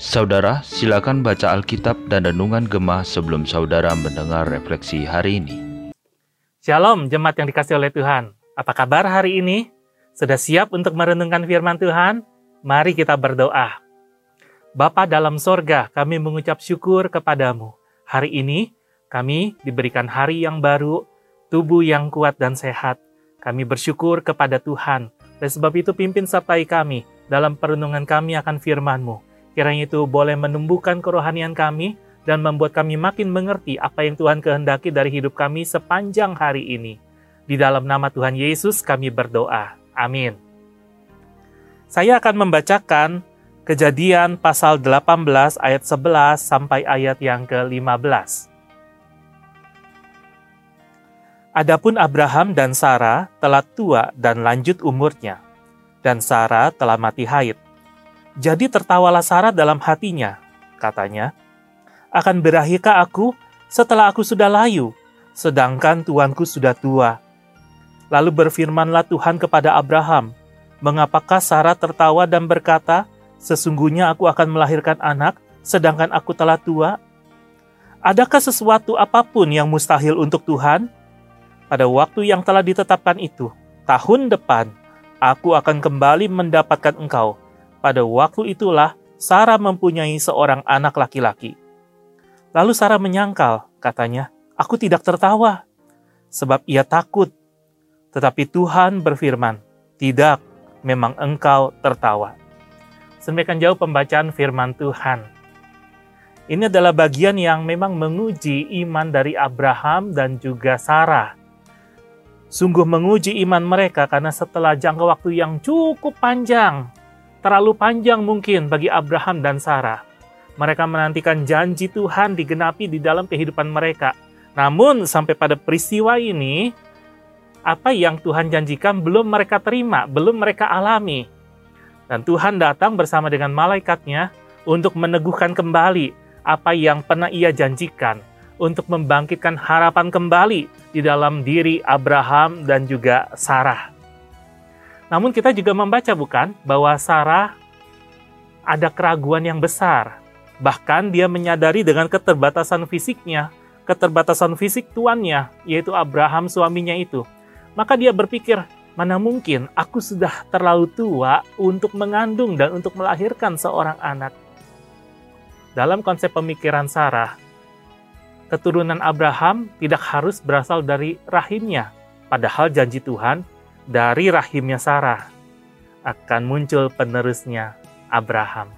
Saudara, silakan baca Alkitab dan Renungan Gemah sebelum saudara mendengar refleksi hari ini. Shalom jemaat yang dikasih oleh Tuhan. Apa kabar hari ini? Sudah siap untuk merenungkan firman Tuhan? Mari kita berdoa. Bapa dalam sorga, kami mengucap syukur kepadamu. Hari ini kami diberikan hari yang baru, tubuh yang kuat dan sehat. Kami bersyukur kepada Tuhan. Dan sebab itu pimpin sertai kami dalam perenungan kami akan firman-Mu Kiranya itu boleh menumbuhkan kerohanian kami dan membuat kami makin mengerti apa yang Tuhan kehendaki dari hidup kami sepanjang hari ini. Di dalam nama Tuhan Yesus kami berdoa. Amin. Saya akan membacakan Kejadian pasal 18 ayat 11 sampai ayat yang ke-15. Adapun Abraham dan Sarah telah tua dan lanjut umurnya, dan Sarah telah mati haid jadi tertawalah Sarah dalam hatinya, katanya, akan berakhirkah aku setelah aku sudah layu, sedangkan tuanku sudah tua. Lalu berfirmanlah Tuhan kepada Abraham, mengapakah Sarah tertawa dan berkata, sesungguhnya aku akan melahirkan anak, sedangkan aku telah tua? Adakah sesuatu apa pun yang mustahil untuk Tuhan? Pada waktu yang telah ditetapkan itu, tahun depan, aku akan kembali mendapatkan engkau, pada waktu itulah Sarah mempunyai seorang anak laki-laki. Lalu Sarah menyangkal, katanya, "Aku tidak tertawa, sebab ia takut." Tetapi Tuhan berfirman, "Tidak, memang engkau tertawa." Semikian jauh pembacaan firman Tuhan. Ini adalah bagian yang memang menguji iman dari Abraham dan juga Sarah. Sungguh menguji iman mereka karena setelah jangka waktu yang cukup panjang, terlalu panjang mungkin bagi Abraham dan Sarah. Mereka menantikan janji Tuhan digenapi di dalam kehidupan mereka. Namun sampai pada peristiwa ini, apa yang Tuhan janjikan belum mereka terima, belum mereka alami. Dan Tuhan datang bersama dengan malaikatnya untuk meneguhkan kembali apa yang pernah ia janjikan, untuk membangkitkan harapan kembali di dalam diri Abraham dan juga Sarah. Namun kita juga membaca bukan bahwa Sarah ada keraguan yang besar. Bahkan dia menyadari dengan keterbatasan fisiknya, keterbatasan fisik tuannya, yaitu Abraham suaminya itu. Maka dia berpikir, mana mungkin aku sudah terlalu tua untuk mengandung dan untuk melahirkan seorang anak. Dalam konsep pemikiran Sarah, keturunan Abraham tidak harus berasal dari rahimnya, padahal janji Tuhan dari rahimnya Sarah akan muncul penerusnya Abraham.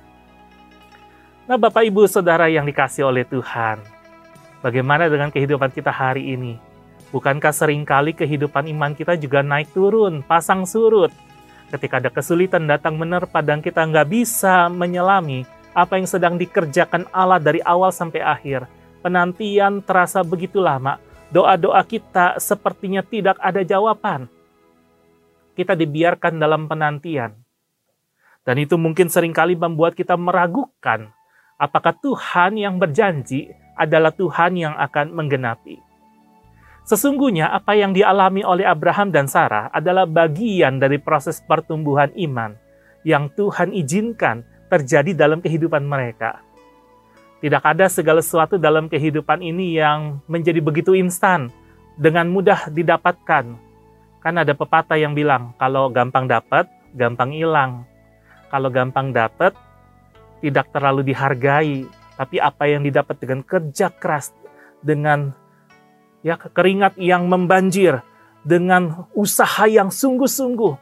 Nah, Bapak Ibu Saudara yang dikasih oleh Tuhan, bagaimana dengan kehidupan kita hari ini? Bukankah sering kali kehidupan iman kita juga naik turun, pasang surut? Ketika ada kesulitan datang menerpa dan kita nggak bisa menyelami apa yang sedang dikerjakan Allah dari awal sampai akhir, penantian terasa begitu lama, doa-doa kita sepertinya tidak ada jawaban kita dibiarkan dalam penantian. Dan itu mungkin sering kali membuat kita meragukan apakah Tuhan yang berjanji adalah Tuhan yang akan menggenapi. Sesungguhnya apa yang dialami oleh Abraham dan Sarah adalah bagian dari proses pertumbuhan iman yang Tuhan izinkan terjadi dalam kehidupan mereka. Tidak ada segala sesuatu dalam kehidupan ini yang menjadi begitu instan, dengan mudah didapatkan, Kan ada pepatah yang bilang, kalau gampang dapat, gampang hilang. Kalau gampang dapat, tidak terlalu dihargai. Tapi apa yang didapat dengan kerja keras, dengan ya keringat yang membanjir, dengan usaha yang sungguh-sungguh,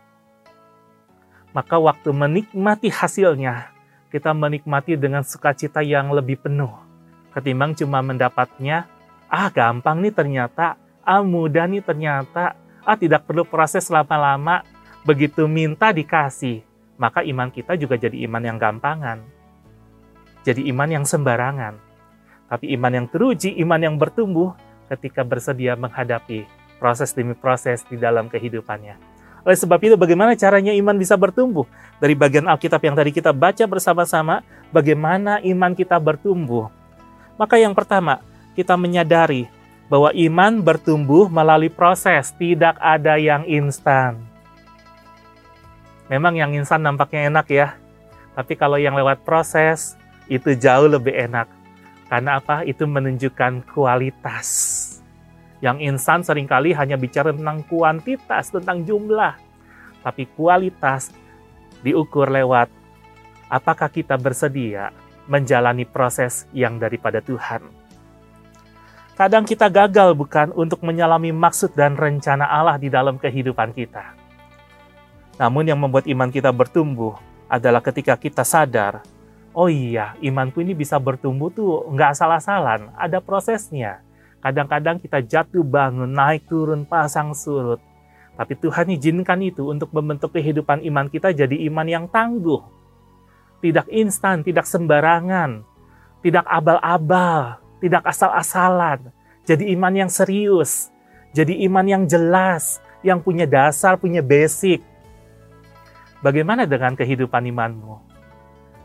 maka waktu menikmati hasilnya, kita menikmati dengan sukacita yang lebih penuh. Ketimbang cuma mendapatnya, ah gampang nih ternyata, ah mudah nih ternyata, ah tidak perlu proses lama-lama, begitu minta dikasih, maka iman kita juga jadi iman yang gampangan. Jadi iman yang sembarangan. Tapi iman yang teruji, iman yang bertumbuh ketika bersedia menghadapi proses demi proses di dalam kehidupannya. Oleh sebab itu bagaimana caranya iman bisa bertumbuh? Dari bagian Alkitab yang tadi kita baca bersama-sama, bagaimana iman kita bertumbuh? Maka yang pertama, kita menyadari bahwa iman bertumbuh melalui proses, tidak ada yang instan. Memang yang instan nampaknya enak ya, tapi kalau yang lewat proses itu jauh lebih enak. Karena apa? Itu menunjukkan kualitas. Yang instan sering kali hanya bicara tentang kuantitas, tentang jumlah. Tapi kualitas diukur lewat apakah kita bersedia menjalani proses yang daripada Tuhan. Kadang kita gagal bukan untuk menyalami maksud dan rencana Allah di dalam kehidupan kita. Namun yang membuat iman kita bertumbuh adalah ketika kita sadar, oh iya, imanku ini bisa bertumbuh tuh nggak asal-asalan, ada prosesnya. Kadang-kadang kita jatuh bangun, naik turun, pasang surut. Tapi Tuhan izinkan itu untuk membentuk kehidupan iman kita jadi iman yang tangguh. Tidak instan, tidak sembarangan, tidak abal-abal, tidak asal-asalan. Jadi iman yang serius, jadi iman yang jelas, yang punya dasar, punya basic, Bagaimana dengan kehidupan imanmu?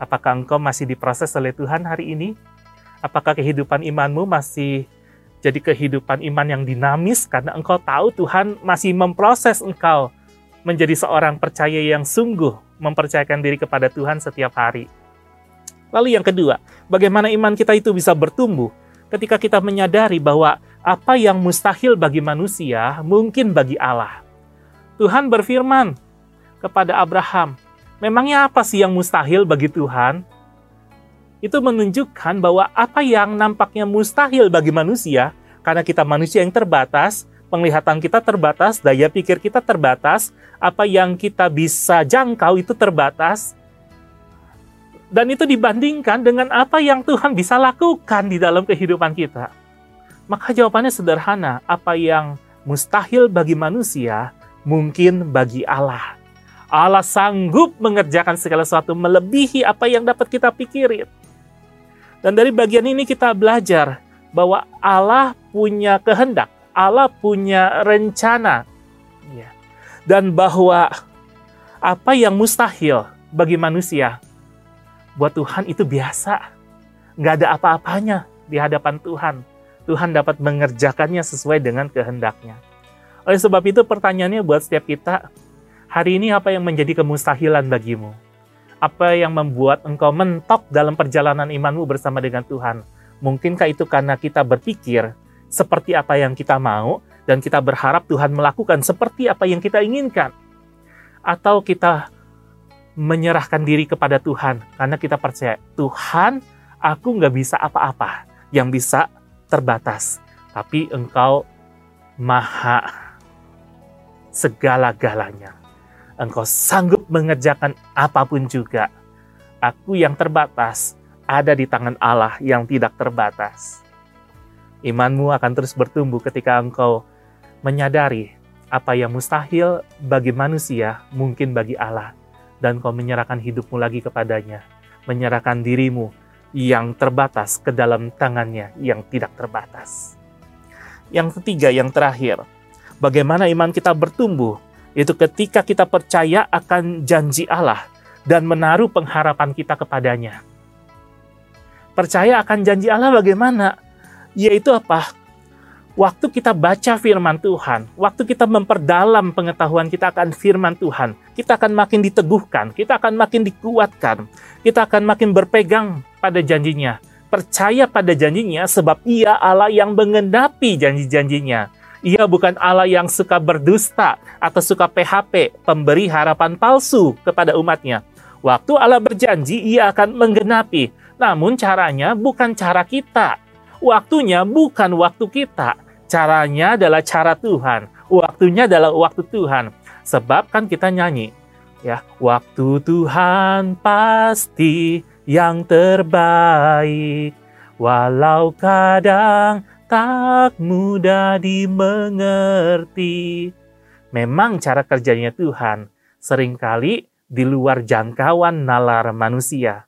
Apakah engkau masih diproses oleh Tuhan hari ini? Apakah kehidupan imanmu masih jadi kehidupan iman yang dinamis karena engkau tahu Tuhan masih memproses engkau menjadi seorang percaya yang sungguh mempercayakan diri kepada Tuhan setiap hari. Lalu yang kedua, bagaimana iman kita itu bisa bertumbuh ketika kita menyadari bahwa apa yang mustahil bagi manusia mungkin bagi Allah. Tuhan berfirman, kepada Abraham. Memangnya apa sih yang mustahil bagi Tuhan? Itu menunjukkan bahwa apa yang nampaknya mustahil bagi manusia, karena kita manusia yang terbatas, penglihatan kita terbatas, daya pikir kita terbatas, apa yang kita bisa jangkau itu terbatas, dan itu dibandingkan dengan apa yang Tuhan bisa lakukan di dalam kehidupan kita. Maka jawabannya sederhana, apa yang mustahil bagi manusia mungkin bagi Allah. Allah sanggup mengerjakan segala sesuatu melebihi apa yang dapat kita pikirin. Dan dari bagian ini kita belajar bahwa Allah punya kehendak, Allah punya rencana. Ya. Dan bahwa apa yang mustahil bagi manusia, buat Tuhan itu biasa. Nggak ada apa-apanya di hadapan Tuhan. Tuhan dapat mengerjakannya sesuai dengan kehendaknya. Oleh sebab itu pertanyaannya buat setiap kita, Hari ini apa yang menjadi kemustahilan bagimu? Apa yang membuat engkau mentok dalam perjalanan imanmu bersama dengan Tuhan? Mungkinkah itu karena kita berpikir seperti apa yang kita mau dan kita berharap Tuhan melakukan seperti apa yang kita inginkan? Atau kita menyerahkan diri kepada Tuhan karena kita percaya Tuhan aku nggak bisa apa-apa yang bisa terbatas tapi engkau maha segala-galanya engkau sanggup mengerjakan apa pun juga. Aku yang terbatas ada di tangan Allah yang tidak terbatas. Imanmu akan terus bertumbuh ketika engkau menyadari apa yang mustahil bagi manusia mungkin bagi Allah dan kau menyerahkan hidupmu lagi kepadanya, menyerahkan dirimu yang terbatas ke dalam tangannya yang tidak terbatas. Yang ketiga, yang terakhir, bagaimana iman kita bertumbuh itu ketika kita percaya akan janji Allah dan menaruh pengharapan kita kepadanya. Percaya akan janji Allah bagaimana? Yaitu apa? Waktu kita baca firman Tuhan, waktu kita memperdalam pengetahuan kita akan firman Tuhan, kita akan makin diteguhkan, kita akan makin dikuatkan, kita akan makin berpegang pada janjinya, percaya pada janjinya sebab ia Allah yang mengendapi janji-janjinya. Ia bukan Allah yang suka berdusta atau suka PHP, pemberi harapan palsu kepada umatnya. Waktu Allah berjanji, ia akan menggenapi. Namun caranya bukan cara kita. Waktunya bukan waktu kita. Caranya adalah cara Tuhan. Waktunya adalah waktu Tuhan. Sebab kan kita nyanyi, ya, waktu Tuhan pasti yang terbaik. Walau kadang tak mudah dimengerti. Memang cara kerjanya Tuhan sering kali di luar jangkauan nalar manusia.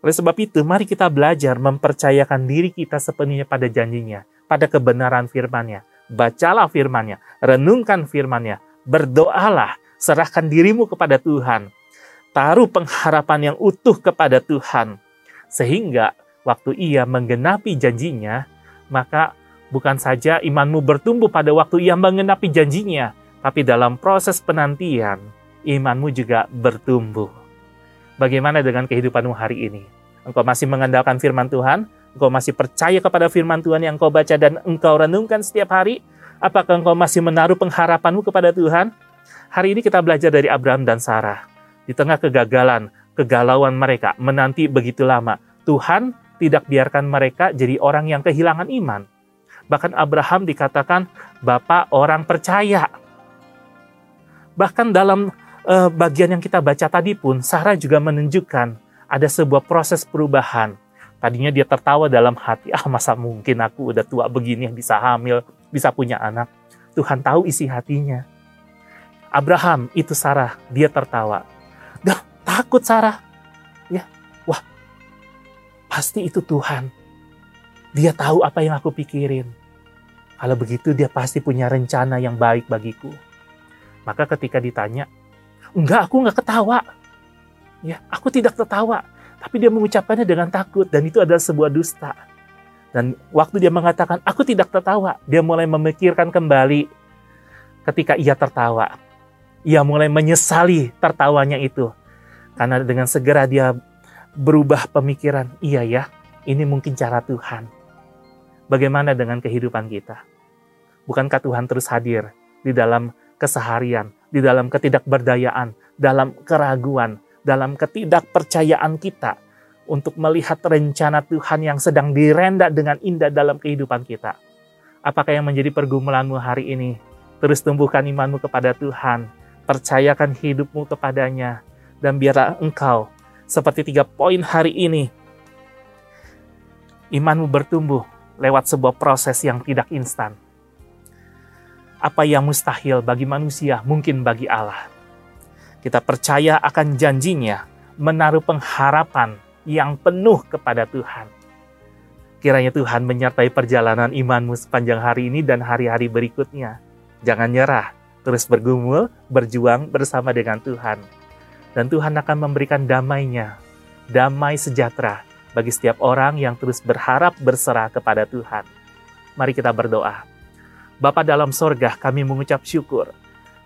Oleh sebab itu, mari kita belajar mempercayakan diri kita sepenuhnya pada janjinya, pada kebenaran firmannya. Bacalah firmannya, renungkan firmannya, berdoalah, serahkan dirimu kepada Tuhan. Taruh pengharapan yang utuh kepada Tuhan. Sehingga waktu ia menggenapi janjinya, maka bukan saja imanmu bertumbuh pada waktu ia mengenapi janjinya, tapi dalam proses penantian, imanmu juga bertumbuh. Bagaimana dengan kehidupanmu hari ini? Engkau masih mengandalkan firman Tuhan? Engkau masih percaya kepada firman Tuhan yang engkau baca dan engkau renungkan setiap hari? Apakah engkau masih menaruh pengharapanmu kepada Tuhan? Hari ini kita belajar dari Abraham dan Sarah. Di tengah kegagalan, kegalauan mereka menanti begitu lama, Tuhan tidak biarkan mereka jadi orang yang kehilangan iman. Bahkan Abraham dikatakan bapak orang percaya. Bahkan dalam uh, bagian yang kita baca tadi pun, Sarah juga menunjukkan ada sebuah proses perubahan. Tadinya dia tertawa dalam hati, ah masa mungkin aku udah tua begini bisa hamil, bisa punya anak. Tuhan tahu isi hatinya. Abraham itu Sarah, dia tertawa. Dah takut Sarah. Pasti itu Tuhan. Dia tahu apa yang aku pikirin. Kalau begitu dia pasti punya rencana yang baik bagiku. Maka ketika ditanya, enggak aku enggak ketawa. Ya, aku tidak tertawa, tapi dia mengucapkannya dengan takut dan itu adalah sebuah dusta. Dan waktu dia mengatakan aku tidak tertawa, dia mulai memikirkan kembali ketika ia tertawa. Ia mulai menyesali tertawanya itu. Karena dengan segera dia berubah pemikiran, iya ya, ini mungkin cara Tuhan. Bagaimana dengan kehidupan kita? Bukankah Tuhan terus hadir di dalam keseharian, di dalam ketidakberdayaan, dalam keraguan, dalam ketidakpercayaan kita untuk melihat rencana Tuhan yang sedang direndak dengan indah dalam kehidupan kita. Apakah yang menjadi pergumulanmu hari ini? Terus tumbuhkan imanmu kepada Tuhan, percayakan hidupmu kepadanya, dan biarlah engkau seperti tiga poin hari ini, imanmu bertumbuh lewat sebuah proses yang tidak instan. Apa yang mustahil bagi manusia mungkin bagi Allah kita percaya akan janjinya, menaruh pengharapan yang penuh kepada Tuhan. Kiranya Tuhan menyertai perjalanan imanmu sepanjang hari ini dan hari-hari berikutnya. Jangan nyerah, terus bergumul, berjuang bersama dengan Tuhan. Dan Tuhan akan memberikan damainya, damai sejahtera bagi setiap orang yang terus berharap berserah kepada Tuhan. Mari kita berdoa. Bapa dalam sorga, kami mengucap syukur.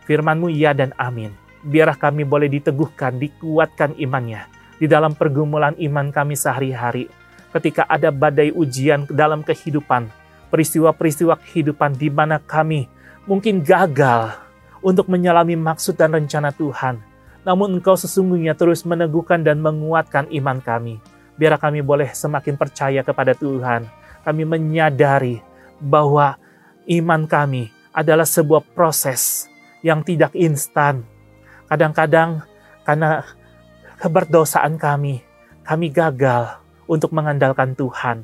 Firmanmu ya dan amin biarlah kami boleh diteguhkan, dikuatkan imannya di dalam pergumulan iman kami sehari-hari. Ketika ada badai ujian dalam kehidupan, peristiwa-peristiwa kehidupan di mana kami mungkin gagal untuk menyelami maksud dan rencana Tuhan. Namun Engkau sesungguhnya terus meneguhkan dan menguatkan iman kami. Biar kami boleh semakin percaya kepada Tuhan. Kami menyadari bahwa iman kami adalah sebuah proses yang tidak instan, Kadang-kadang karena keberdosaan kami, kami gagal untuk mengandalkan Tuhan.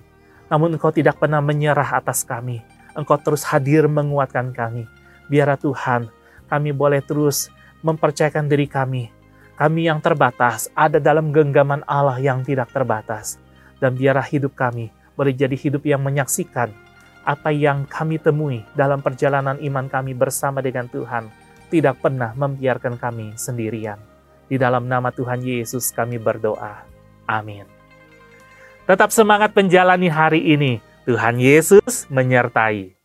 Namun Engkau tidak pernah menyerah atas kami. Engkau terus hadir menguatkan kami. Biarlah Tuhan, kami boleh terus mempercayakan diri kami. Kami yang terbatas ada dalam genggaman Allah yang tidak terbatas. Dan biarlah hidup kami boleh jadi hidup yang menyaksikan apa yang kami temui dalam perjalanan iman kami bersama dengan Tuhan tidak pernah membiarkan kami sendirian. Di dalam nama Tuhan Yesus kami berdoa. Amin. Tetap semangat menjalani hari ini. Tuhan Yesus menyertai.